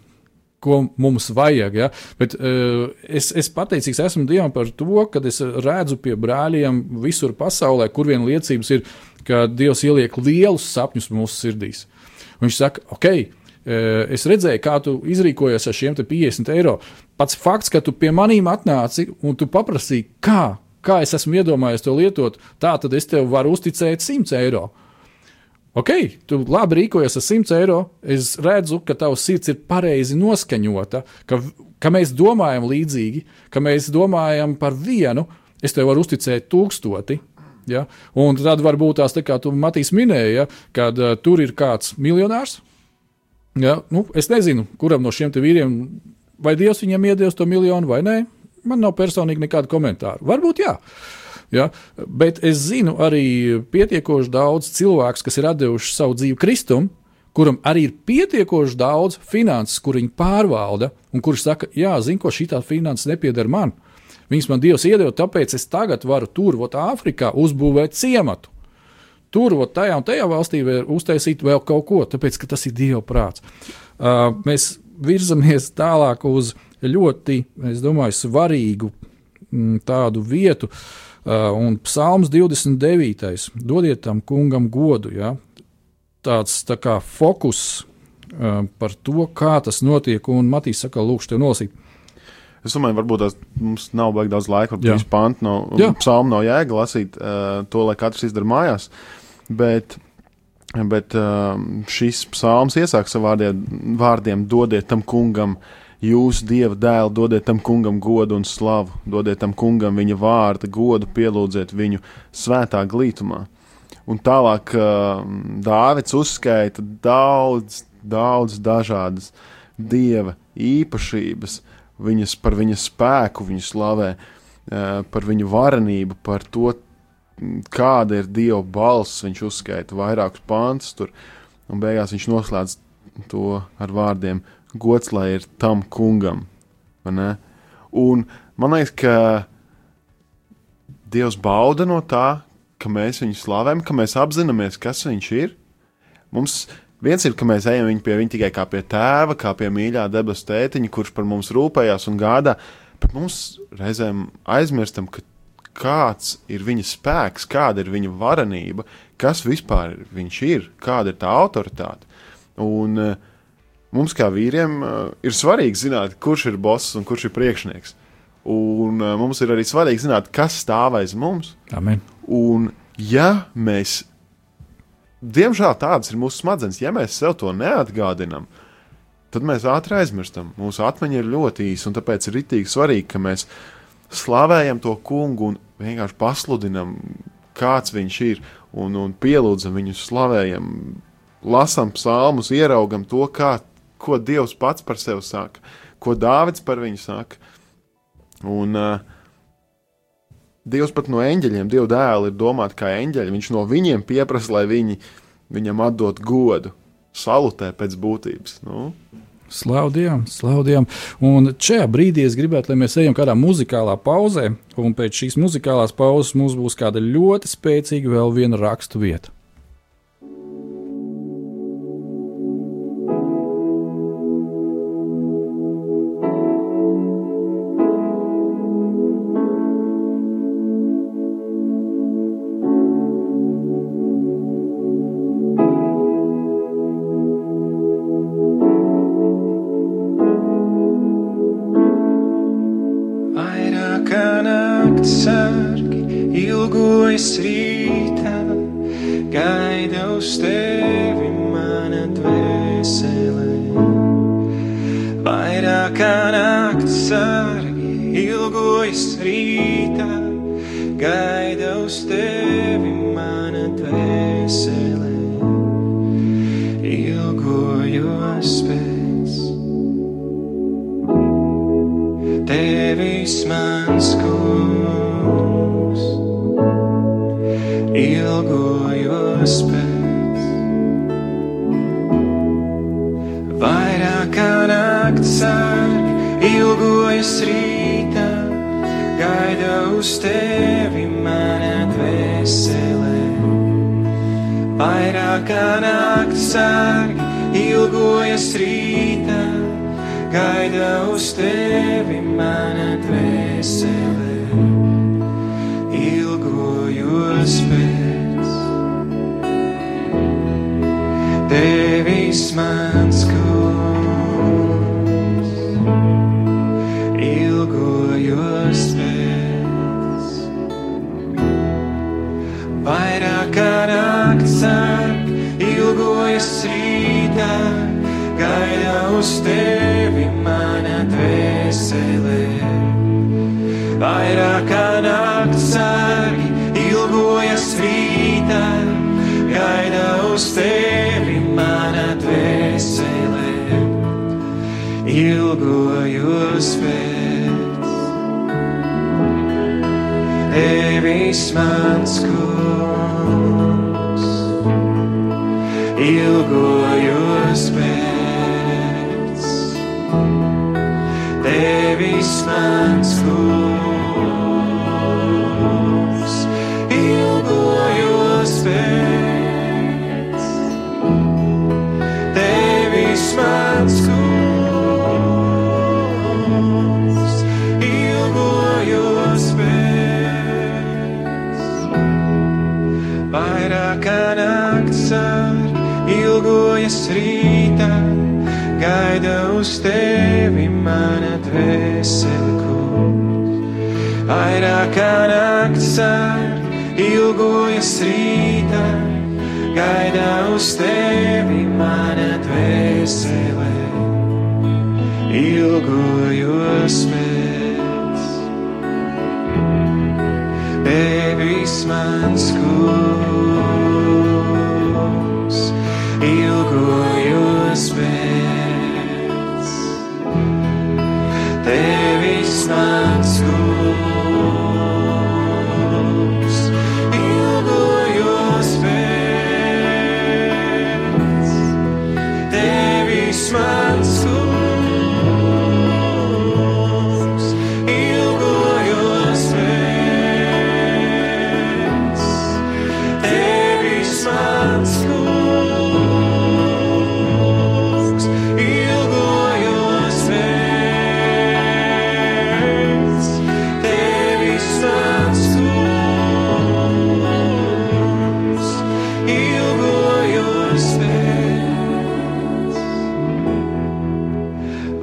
ko mums vajag. Ja? Bet, uh, es, es pateicīgs esmu Dievam par to, ka es redzu pie brāļiem visur pasaulē, kur vien liecības ir, ka Dievs ieliek lielus sapņus mūsu sirdīs. Un viņš saka, ok. Uh, es redzēju, kā tu izrīkojies ar šiem 50 eiro. Pats fakts, ka tu pie maniem atnāci un tu paprasīji, kā kā es esmu iedomājies to lietot, tā tad es tev varu uzticēt 100 eiro. Ok, tu labi rīkojies ar 100 eiro. Es redzu, ka tavs sirds ir pareizi noskaņota, ka, ka mēs domājam līdzīgi, ka mēs domājam par vienu. Es tev varu uzticēt tūkstoti. Ja? Un tad varbūt tās, tā kā tu Matīs minēji, ja? kad uh, tur ir kāds miljonārs. Ja? Nu, es nezinu, kuram no šiem vīriem, vai Dievs viņam iedos to miljonu vai nē. Man nav personīgi nekāda komentāra. Varbūt jā. Ja? Bet es zinu arī pietiekoši daudz cilvēku, kas ir devuši savu dzīvi Kristum, kuram arī ir pietiekoši daudz finanses, kur viņi pārvalda, un kurš saka, jā, zinu, ko šī finanses nepieder man. Viņas man Dievs iedeva, tāpēc es tagad varu tur, vot Āfrikā, uzbūvēt ciematu. Tur, vot tajā un tajā valstī uztaisīt vēl kaut ko, tāpēc, ka tas ir Dieva prāts. Uh, mēs virzamies tālāk uz ļoti, es domāju, svarīgu m, tādu vietu. Uh, un Psalms 29. dodiet tam kungam godu. Ja? Tāds tā kā fokus uh, par to, kā tas notiek, un Matīs saka, lūkšu tev nolasīt. Es domāju, varbūt tās mums nav baigi daudz laika, lai trīs pantu no psalmu nav jēga lasīt uh, to, lai katrs izdara mājās. Bet, bet uh, šis psalms iesāks ar vārdiem, dodiet tam kungam Jūs, Dieva dēls, dodiet tam kungam godu un slavu, dodiet tam kungam viņa vārda godu, pielūdziet viņu svētā glītumā. Un tālāk uh, Dāvids uzskaita daudz, daudz dažādas dieva īpašības, viņas, par viņa spēku, viņu slavē, uh, par viņu varenību, par to, kāda ir Dieva balss. Viņš uzskaita vairākus pāntus tur, un beigās viņš noslēdz to ar vārdiem: Gods lai ir tam kungam. Un man liekas, ka Dievs bauda no tā, ka mēs viņu slavējam, ka mēs apzināmies, kas viņš ir. Mums viens ir, ka mēs ejam viņu pie viņa tikai kā pie tēva, kā pie mīļā debesu tētiņa, kurš par mums rūpējās un gādā, bet mums reizēm aizmirstam, ka kāds ir viņa spēks, kāda ir viņa varenība, kas vispār viņš ir, kāda ir tā autoritāte. Un uh, mums, kā vīriem, uh, ir svarīgi zināt, kurš ir boss un kurš ir priekšnieks. Un uh, mums ir arī svarīgi zināt, kas stāv aiz mums. Amen. Un, ja mēs, diemžēl tādas ir mūsu smadzenes, ja mēs sev to neatgādinām, tad mēs ātri aizmirstam. Mūsu atmiņa ir ļoti īsa, un tāpēc ir rītīgi svarīgi, ka mēs slavējam to kungu un vienkārši pasludinam, kāds viņš ir, un, un pielūdzam viņu, slavējam, lasām psalmus, ieraugam to, kā, ko Dievs pats par sevi saka, ko Dāvids par viņu saka. Un, uh, Dievs pat no eņģeļiem, Dieva dēla ir domāts kā eņģeļi. Viņš no viņiem pieprasa, lai viņi viņam atdot godu, salutē pēc būtības. Nu, Slaudījām, slaudījām. Un šajā brīdī es gribētu, lai mēs ejam kādā muzikālā pauzē, un pēc šīs muzikālās pauzes mums būs kāda ļoti spēcīga vēl viena rakstu vieta. Tevis mans kungs, ilgojos pēc. Vairāk kā nakts sargi, ilgojas rītā, gaida uz tevi mana dvēsele. Vairāk kā nakts sargi, ilgojas rītā, gaida uz tevi mana dvēsele. Ilgojos pēc tevis mans kungs, ilgojos pēc. Vairāk kā nakts sāk, ilgojas rītā, gaida uz tevi Ilgojos pēc tevis mans kungs, ilgojos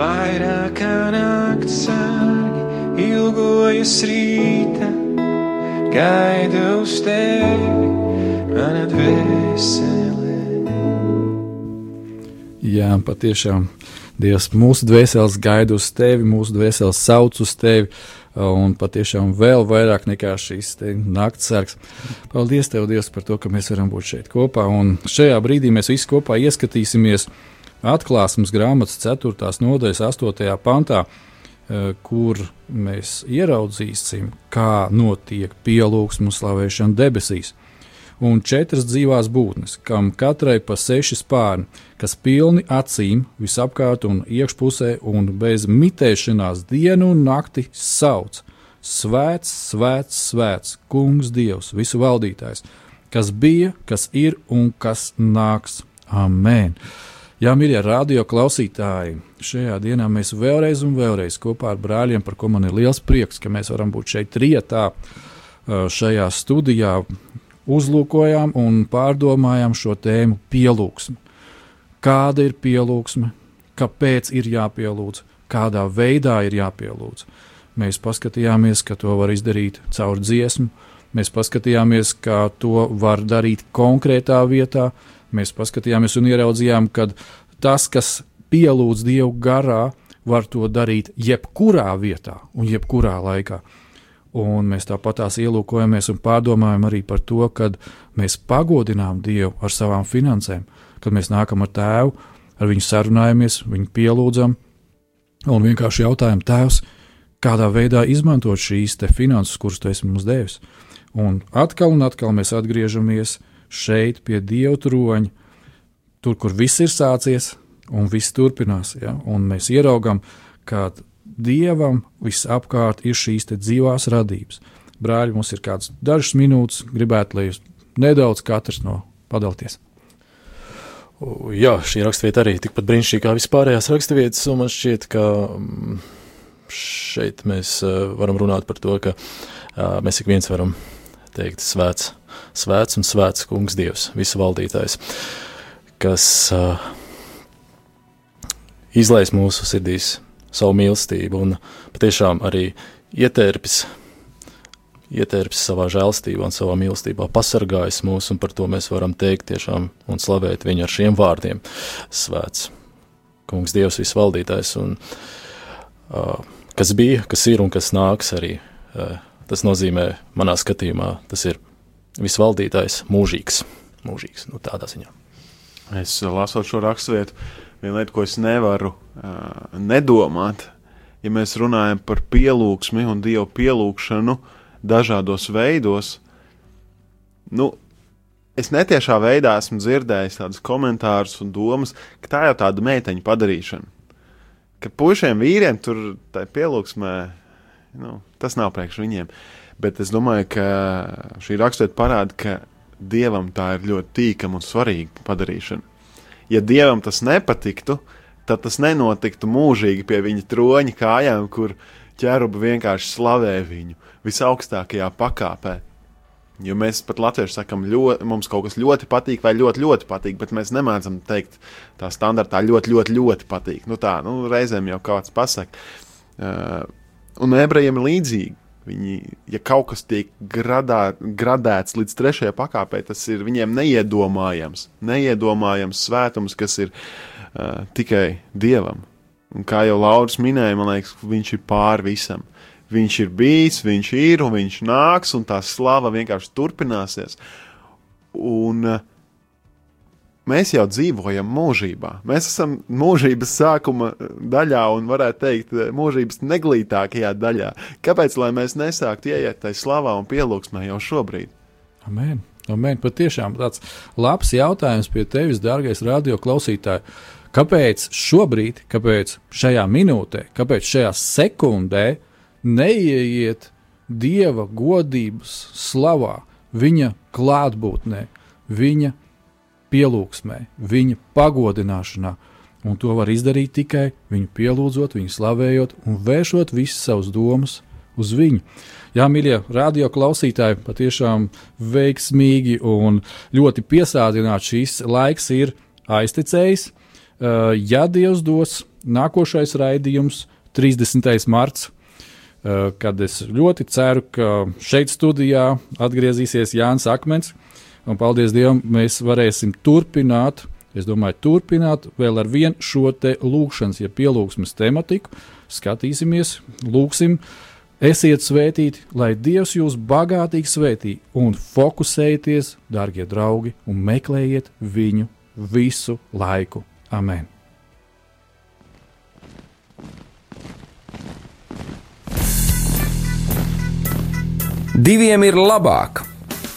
Vairāk nakts sārgi ilgojas rīta, gaidu uz tevi, mana dvēsele. Jā, patiešām. Dievs, mūsu dvēseles gaida uz tevi, mūsu dvēseles sauc uz tevi, un patiešām vēl vairāk nekā šīs naktas sargs. Paldies, Tev, Dievs, par to, ka mēs varam būt šeit kopā, un šajā brīdī mēs visi kopā ieskatīsimies uh, atklāsmes grāmatas 4. nodaļas 8. pantā, eh, kur mēs ieraudzīsim, kā notiek pielūgsmu slavēšana debesīs un četras dzīvās būtnes, kam katrai pa seši spārni, kas pilni acīm visapkārt un iekšpusē, un bez mitēšanās dienu un nakti sauc: Svēts, svēts, svēts, Kungs, Dievs, visu valdītājs, kas bija, kas ir un kas nāks. Amen! Jā, mīļie radio klausītāji, šajā dienā mēs vēlreiz un vēlreiz kopā ar brāļiem, par ko man ir liels prieks, ka mēs varam būt šeit rietā, šajā studijā, uzlūkojām un pārdomājām šo tēmu pielūgsmu. Kāda ir pielūgsme, kāpēc ir jāpielūdz, kādā veidā ir jāpielūdz. Mēs paskatījāmies, ka to var izdarīt caur dziesmu, mēs paskatījāmies, kā to var darīt konkrētā vietā, mēs paskatījāmies un ieraudzījām, ka tas, kas pielūdz Dievu garā, var to darīt jebkurā vietā un jebkurā laikā. Un mēs tāpat tās ielūkojamies un pārdomājam arī par to, kad mēs pagodinām Dievu ar savām finansēm, kad mēs nākam ar tēvu, ar viņu sarunājamies, viņu pielūdzam un vienkārši jautājam, Tēvs, kādā veidā izmantot šīs finanses, kuras tu esi mums devis. Un atkal un atkal mēs atgriežamies šeit pie Dieva troņa, tur, kur viss ir sācies un viss turpinās. Ja? Un mēs ieraugam, ka Dievam visapkārt ir šīs dzīvās radības. Brāļi, mums ir kāds dažas minūtes, gribētu, lai jūs nedaudz katrs no padalties. Jā, šī raksturvieta arī tikpat brīnišķīga kā vispārējās raksturvietas, un man šķiet, ka mm, šeit mēs uh, varam runāt par to, ka uh, mēs ik viens varam teikt svēts, svēts un svēts kungs Dievs, visu valdītājs, kas uh, izlais mūsu sirdīs savu mīlestību un patiešām arī ietērpis, ietērpis savā žēlstībā un savā mīlestībā, pasargājis mūs, un par to mēs varam teikt tiešām un slavēt viņu ar šiem vārdiem. Svēts, kungs, Dievs, visvaldītājs, un uh, kas bija, kas ir un kas nāks arī. Uh, tas nozīmē, manā skatījumā, tas ir visvaldītājs, mūžīgs, mūžīgs, nu tādā ziņā. Es uh, lasot šo raksturvietu, viena lieta, ko es nevaru uh, nedomāt, ja mēs runājam par pielūgsmi un dievu pielūgšanu dažādos veidos. Nu, es netiešā veidā esmu dzirdējis tādus komentārus un domas, ka tā jau tāda meiteņa padarīšana. Ka puišiem vīriem tur tā pielūgsmē, nu, tas nav priekš viņiem. Bet es domāju, ka šī raksturība parāda, ka dievam tā ir ļoti tīkama un svarīga padarīšana. Ja dievam tas nepatiktu, tad tas nenotiktu mūžīgi pie viņa troņa kājām, kur ķērubi vienkārši slavē viņu visaugstākajā pakāpē. Jo mēs pat latvieši sakām, mums kaut kas ļoti patīk, vai ļoti, ļoti patīk, bet mēs nemācām teikt tā standartā ļoti, ļoti, ļoti patīk. Nu tā, nu, reizēm jau kāds pasakā. Uh, un ebrejiem līdzīgi. Viņi, ja kaut kas tiek gradā, gradēts līdz trešajai pakāpei, tas ir viņiem neiedomājams. Neiedomājams svētums, kas ir uh, tikai dievam. Un kā jau Lauris minēja, man liekas, viņš ir pāri visam. Viņš ir bijis, viņš ir un viņš nāks, un tā slava vienkārši turpināsies. Un uh, mēs jau dzīvojam mūžībā. Mēs esam mūžības sākuma daļā un, varētu teikt, mūžības neglītākajā daļā. Kāpēc lai mēs nesāktu ieiet tajā slavā un pielūgsmē jau šobrīd? Amen. Amen. Patiešām tāds labs jautājums pie tevis, dārgais radio klausītāj. Kāpēc šobrīd, kāpēc šajā minūtē, kāpēc šajā sekundē neieiet dieva godības slavā, viņa klātbūtnē, viņa pielūgsmē, viņa pagodināšanā. Un to var izdarīt tikai viņu pielūdzot, viņu slavējot un vēršot visas savas domas uz viņu. Jā, mīļie radio klausītāji, patiešām veiksmīgi un ļoti piesātināts šīs laiks ir aiztecējis. Uh, ja Dievs dos nākošais raidījums, 30. marts, uh, kad es ļoti ceru, ka šeit studijā atgriezīsies Jānis Akmens. Un paldies Dievam, mēs varēsim turpināt, es domāju, turpināt vēl ar vienu šo te lūkšanas, ja pielūgsmes tematiku. Skatīsimies, lūksim, esiet svētīti, lai Dievs jūs bagātīgi svētī un fokusējieties, darbie draugi, un meklējiet viņu visu laiku. Amen! Diviem ir labāk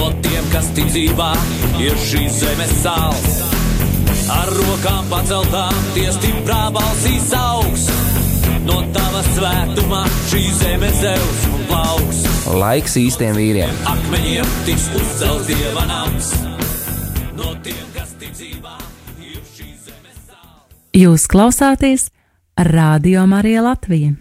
No tiem, kas tic dzīvā, ir šīs zemes sāls. Ar rokām paceltām, tie stiprā balsīs augs. No tava svētumā šī zeme zeus un plauks. Laiks īstiem vīriem! Akmeņiem tiks uzcelts dieva nams. No tiem, kas tic dzīvā, ir šīs zemes sāls. Jūs klausāties Radio Marija Latvija.